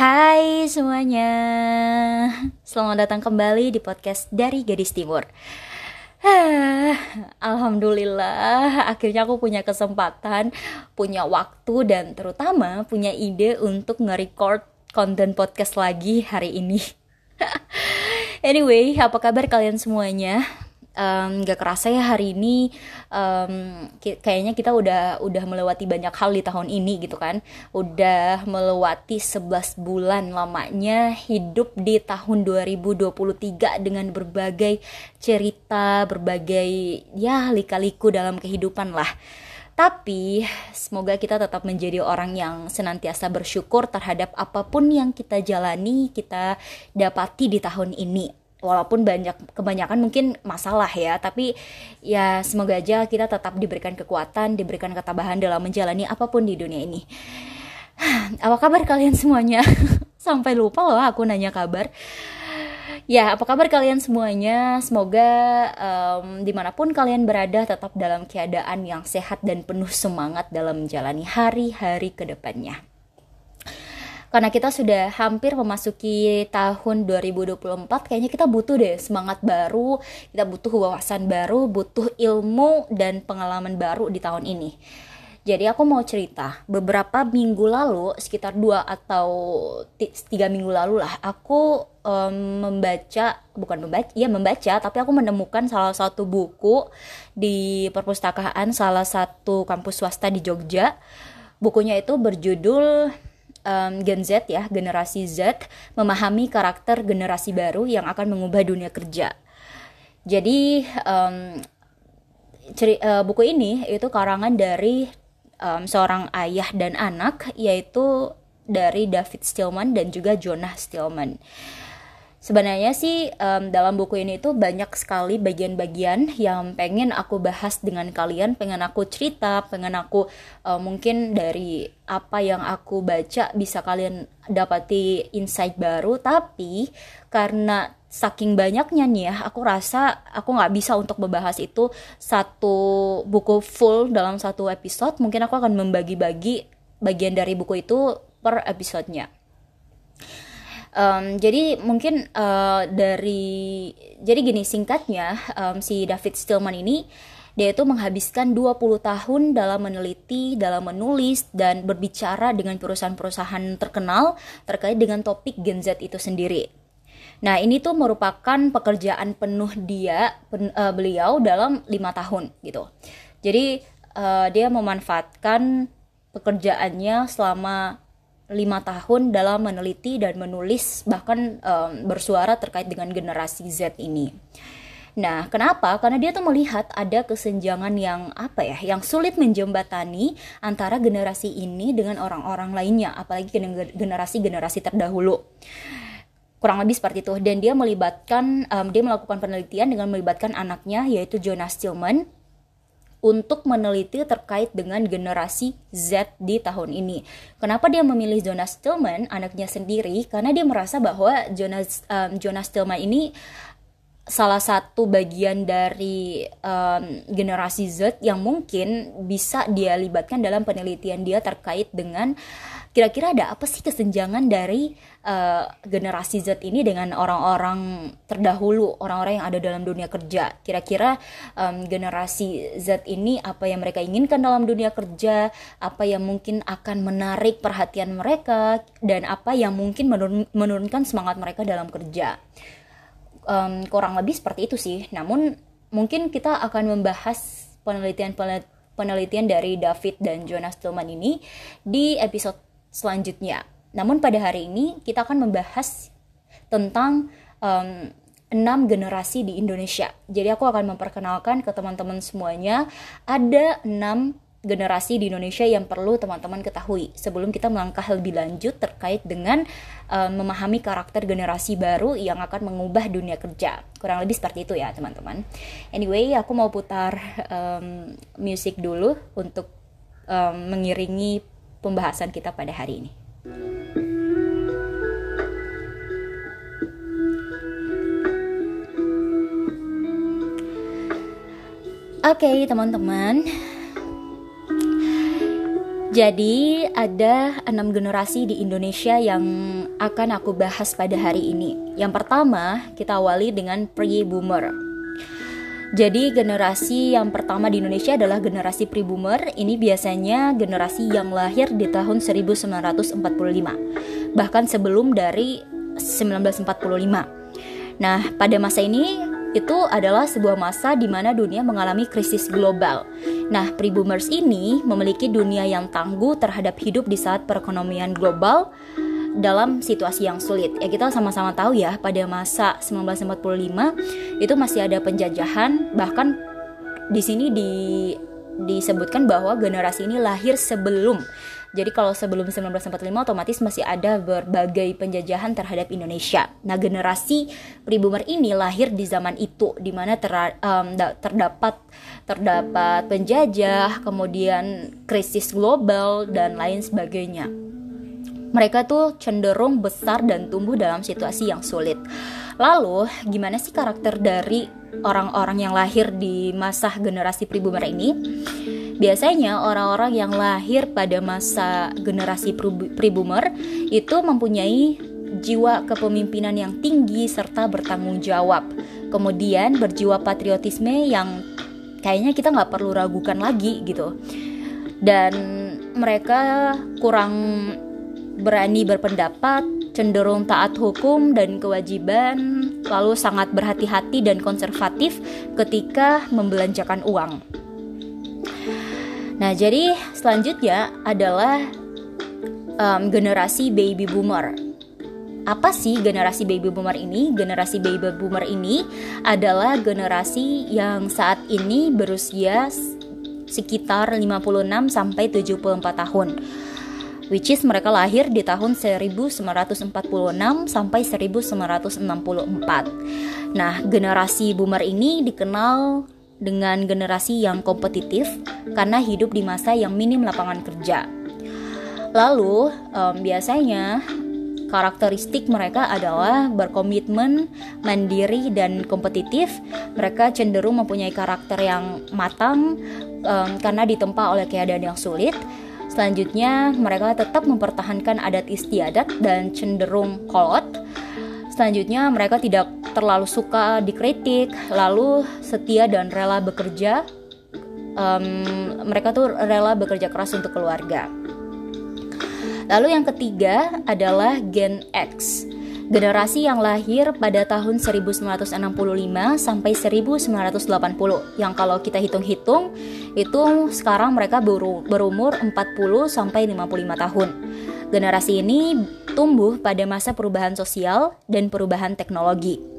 Hai semuanya, selamat datang kembali di podcast dari Gadis Timur. Alhamdulillah, akhirnya aku punya kesempatan, punya waktu, dan terutama punya ide untuk nge-record konten podcast lagi hari ini. anyway, apa kabar kalian semuanya? Um, gak kerasa ya hari ini um, kayaknya kita udah udah melewati banyak hal di tahun ini gitu kan. Udah melewati 11 bulan lamanya hidup di tahun 2023 dengan berbagai cerita berbagai ya lika-liku dalam kehidupan lah. Tapi semoga kita tetap menjadi orang yang senantiasa bersyukur terhadap apa pun yang kita jalani, kita dapati di tahun ini walaupun banyak kebanyakan mungkin masalah ya tapi ya semoga aja kita tetap diberikan kekuatan diberikan ketabahan dalam menjalani apa pun di dunia ini. Apa kabar kalian semuanya? Sampai lupa loh aku nanya kabar. Ya apa kabar kalian semuanya? Semoga um, di mana pun kalian berada tetap dalam keadaan yang sehat dan penuh semangat dalam menjalani hari-hari ke depannya karena kita sudah hampir memasuki tahun 2024 kayaknya kita butuh deh semangat baru kita butuh wawasan baru butuh ilmu dan pengalaman baru di tahun ini. Jadi aku mau cerita beberapa minggu lalu sekitar dua atau tiga minggu lalu lah aku um, membaca bukan membaca ya membaca tapi aku menemukan salah satu buku di perpustakaan salah satu kampus swasta di Jogja. Bukunya itu berjudul um, Gen Z ya, generasi Z memahami karakter generasi baru yang akan mengubah dunia kerja. Jadi um, ceri, uh, buku ini itu karangan dari um, seorang ayah dan anak yaitu dari David Stillman dan juga Jonah Stillman sebenarnya sih um, dalam buku ini tuh banyak sekali bagian-bagian yang pengen aku bahas dengan kalian pengen aku cerita pengen aku uh, mungkin dari apa yang aku baca bisa kalian dapati insight baru. Tapi karena saking banyaknya nih ya aku rasa aku nggak bisa untuk membahas itu satu buku full dalam satu episode. Mungkin aku akan membagi-bagi bagian dari buku itu per episodenya um, jadi mungkin uh, dari jadi gini singkatnya um, si David Stillman ini dia itu menghabiskan 20 tahun dalam meneliti, dalam menulis dan berbicara dengan perusahaan-perusahaan terkenal terkait dengan topik Gen Z itu sendiri. Nah, ini tuh merupakan pekerjaan penuh dia pen, uh, beliau dalam lima tahun gitu. Jadi uh, dia memanfaatkan pekerjaannya selama lima tahun dalam meneliti dan menulis bahkan um, bersuara terkait dengan generasi Z ini. Nah, kenapa? Karena dia tuh melihat ada kesenjangan yang apa ya, yang sulit menjembatani antara generasi ini dengan orang-orang lainnya, apalagi generasi-generasi terdahulu. Kurang lebih seperti itu. Dan dia melibatkan, um, dia melakukan penelitian dengan melibatkan anaknya, yaitu Jonas Stillman, untuk meneliti terkait dengan generasi Z di tahun ini. Kenapa dia memilih Jonas Stillman, anaknya sendiri? Karena dia merasa bahwa Jonas um, Jonas Stillman ini salah satu bagian dari um, generasi Z yang mungkin bisa dia libatkan dalam penelitian dia terkait dengan kira-kira ada apa sih kesenjangan dari uh, generasi Z ini dengan orang-orang terdahulu, orang-orang yang ada dalam dunia kerja. Kira-kira um, generasi Z ini apa yang mereka inginkan dalam dunia kerja, apa yang mungkin akan menarik perhatian mereka, dan apa yang mungkin menurun menurunkan semangat mereka dalam kerja. Um, kurang lebih seperti itu sih. Namun mungkin kita akan membahas penelitian-penelitian dari David dan Jonas Tillman ini di episode selanjutnya. Namun pada hari ini kita akan membahas tentang um, 6 generasi di Indonesia. Jadi aku akan memperkenalkan ke teman-teman semuanya ada 6 generasi di Indonesia yang perlu teman-teman ketahui sebelum kita melangkah lebih lanjut terkait dengan um, memahami karakter generasi baru yang akan mengubah dunia kerja. Kurang lebih seperti itu ya, teman-teman. Anyway, aku mau putar um, musik dulu untuk um, mengiringi pembahasan kita pada hari ini. Oke, okay, teman-teman. Jadi ada enam generasi di Indonesia yang akan aku bahas pada hari ini. Yang pertama kita awali dengan pre-boomer. Jadi generasi yang pertama di Indonesia adalah generasi pre-boomer. Ini biasanya generasi yang lahir di tahun 1945. Bahkan sebelum dari 1945. Nah, pada masa ini itu adalah sebuah masa di mana dunia mengalami krisis global. Nah, pre-boomers ini memiliki dunia yang tangguh terhadap hidup di saat perekonomian global dalam situasi yang sulit. Ya kita sama-sama tahu ya, pada masa 1945 itu masih ada penjajahan, bahkan di sini di disebutkan bahwa generasi ini lahir sebelum jadi kalau sebelum 1945 otomatis masih ada berbagai penjajahan terhadap Indonesia. Nah, generasi priboomer ini lahir di zaman itu di mana ter, um, terdapat terdapat penjajah, kemudian krisis global dan lain sebagainya. Mereka tuh cenderung besar dan tumbuh dalam situasi yang sulit. Lalu, gimana sih karakter dari orang-orang yang lahir di masa generasi priboomer ini? Biasanya orang-orang yang lahir pada masa generasi pre-boomer itu mempunyai jiwa kepemimpinan yang tinggi serta bertanggung jawab. Kemudian berjiwa patriotisme yang kayaknya kita nggak perlu ragukan lagi gitu. Dan mereka kurang berani berpendapat, cenderung taat hukum dan kewajiban, lalu sangat berhati-hati dan konservatif ketika membelanjakan uang. Nah, jadi selanjutnya adalah um, generasi baby boomer. Apa sih generasi baby boomer ini? Generasi baby boomer ini adalah generasi yang saat ini berusia sekitar 56 sampai 74 tahun. Which is mereka lahir di tahun 1946 sampai 1964. Nah, generasi boomer ini dikenal dengan generasi yang kompetitif karena hidup di masa yang minim lapangan kerja. Lalu, um, biasanya karakteristik mereka adalah berkomitmen, mandiri, dan kompetitif. Mereka cenderung mempunyai karakter yang matang um, karena ditempa oleh keadaan yang sulit. Selanjutnya, mereka tetap mempertahankan adat istiadat dan cenderung kolot. Selanjutnya, mereka tidak terlalu suka dikritik, lalu setia dan rela bekerja. Um, mereka tuh rela bekerja keras untuk keluarga. Lalu yang ketiga adalah Gen X. Generasi yang lahir pada tahun 1965 sampai 1980 Yang kalau kita hitung-hitung itu sekarang mereka berumur 40 sampai 55 tahun. Generasi ini tumbuh pada masa perubahan sosial dan perubahan teknologi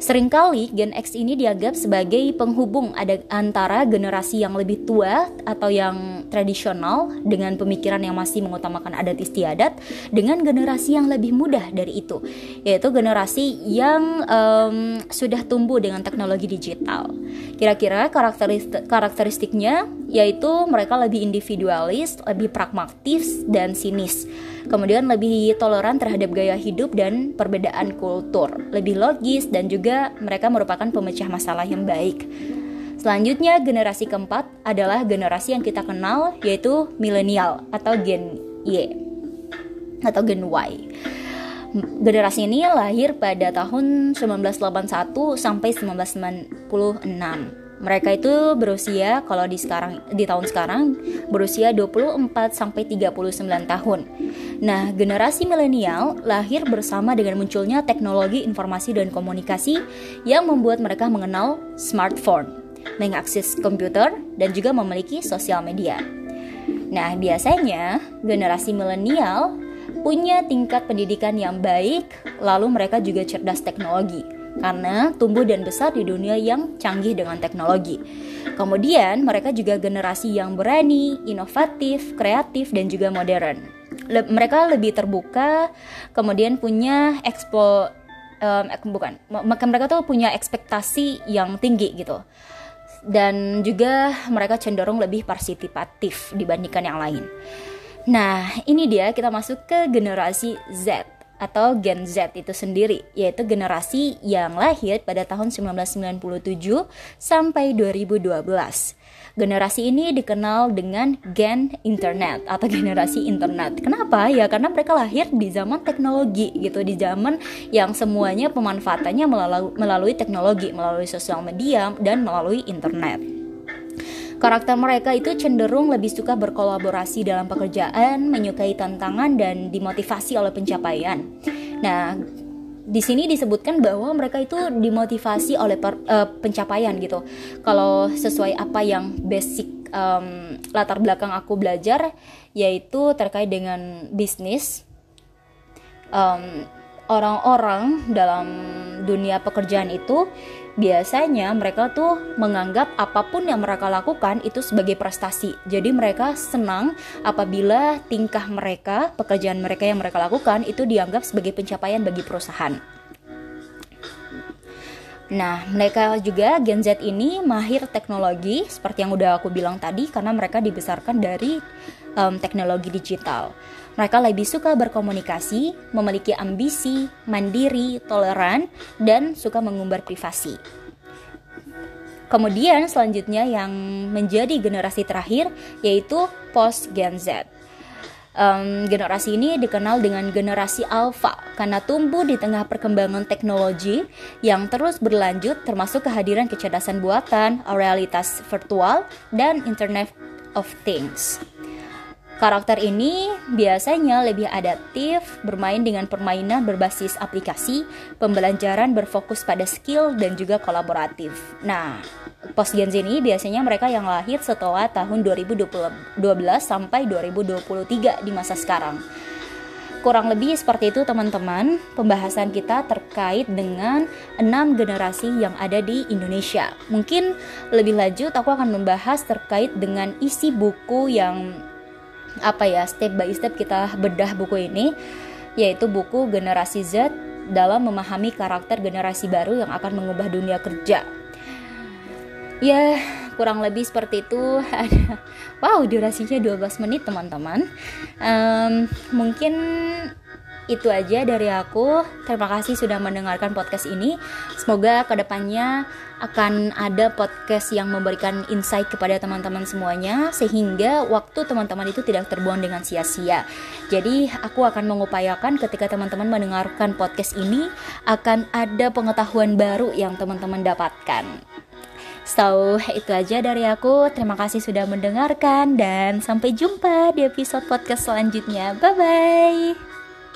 Seringkali Gen X ini dianggap sebagai penghubung ada antara generasi yang lebih tua atau yang tradisional dengan pemikiran yang masih mengutamakan adat istiadat dengan generasi yang lebih mudah dari itu, yaitu generasi yang um, sudah tumbuh dengan teknologi digital. Kira-kira karakteristik karakteristiknya yaitu mereka lebih individualis, lebih pragmatis dan sinis kemudian lebih toleran terhadap gaya hidup dan perbedaan kultur, lebih logis dan juga mereka merupakan pemecah masalah yang baik. Selanjutnya, generasi keempat adalah generasi yang kita kenal yaitu milenial atau Gen Y atau Gen Y. Generasi ini lahir pada tahun 1981 sampai 1996 mereka itu berusia kalau di sekarang di tahun sekarang berusia 24 sampai 39 tahun. Nah, generasi milenial lahir bersama dengan munculnya teknologi informasi dan komunikasi yang membuat mereka mengenal smartphone, mengakses komputer dan juga memiliki sosial media. Nah, biasanya generasi milenial punya tingkat pendidikan yang baik, lalu mereka juga cerdas teknologi karena tumbuh dan besar di dunia yang canggih dengan teknologi. Kemudian, mereka juga generasi yang berani, inovatif, kreatif, dan juga modern. Le mereka lebih terbuka, kemudian punya ekspo um, bukan, maka mereka tuh punya ekspektasi yang tinggi gitu. Dan juga mereka cenderung lebih partisipatif dibandingkan yang lain. Nah, ini dia kita masuk ke generasi Z atau Gen Z itu sendiri, yaitu generasi yang lahir pada tahun 1997 sampai 2012. Generasi ini dikenal dengan gen internet atau generasi internet. Kenapa? Ya karena mereka lahir di zaman teknologi gitu, di zaman yang semuanya pemanfaatannya melalui, melalui teknologi, melalui sosial media dan melalui internet. Karakter mereka itu cenderung lebih suka berkolaborasi dalam pekerjaan, menyukai tantangan dan dimotivasi oleh pencapaian. Nah, di sini disebutkan bahwa mereka itu dimotivasi oleh per, uh, pencapaian gitu. Kalau sesuai apa yang basic um, latar belakang aku belajar, yaitu terkait dengan bisnis. Um, orang-orang dalam dunia pekerjaan itu biasanya mereka tuh menganggap apa pun yang mereka lakukan itu sebagai prestasi. Jadi mereka senang apabila tingkah mereka, pekerjaan mereka yang mereka lakukan itu dianggap sebagai pencapaian bagi perusahaan. Nah, mereka juga Gen Z ini mahir teknologi seperti yang udah aku bilang tadi karena mereka dibesarkan dari um, teknologi digital. Mereka lebih suka berkomunikasi, memiliki ambisi, mandiri, toleran, dan suka mengumbar privasi. Kemudian selanjutnya yang menjadi generasi terakhir yaitu post Gen Z um, generasi ini dikenal dengan generasi alpha karena tumbuh di tengah perkembangan teknologi yang terus berlanjut termasuk kehadiran kecerdasan buatan, realitas virtual, dan Internet of Things. Karakter ini biasanya lebih adaptif, bermain dengan permainan berbasis aplikasi, pembelajaran berfokus pada skill dan juga kolaboratif. Nah, post Gen Z ini biasanya mereka yang lahir setelah tahun 2012 sampai 2023 di masa sekarang. Kurang lebih seperti itu teman-teman pembahasan kita terkait dengan enam generasi yang ada di Indonesia. Mungkin lebih lanjut aku akan membahas terkait dengan isi buku yang apa ya step by step kita bedah buku ini yaitu buku Generasi Z dalam memahami karakter generasi baru yang akan mengubah dunia kerja. Ya, kurang lebih seperti itu. wow, durasinya 12 menit, teman-teman. Um, mungkin itu aja dari aku. Terima kasih sudah mendengarkan podcast ini. Semoga ke depannya akan ada podcast yang memberikan insight kepada teman-teman semuanya sehingga waktu teman-teman itu tidak terbuang dengan sia-sia. Jadi aku akan mengupayakan ketika teman-teman mendengarkan podcast ini akan ada pengetahuan baru yang teman-teman dapatkan. So, itu aja dari aku. Terima kasih sudah mendengarkan dan sampai jumpa di episode podcast selanjutnya. Bye bye.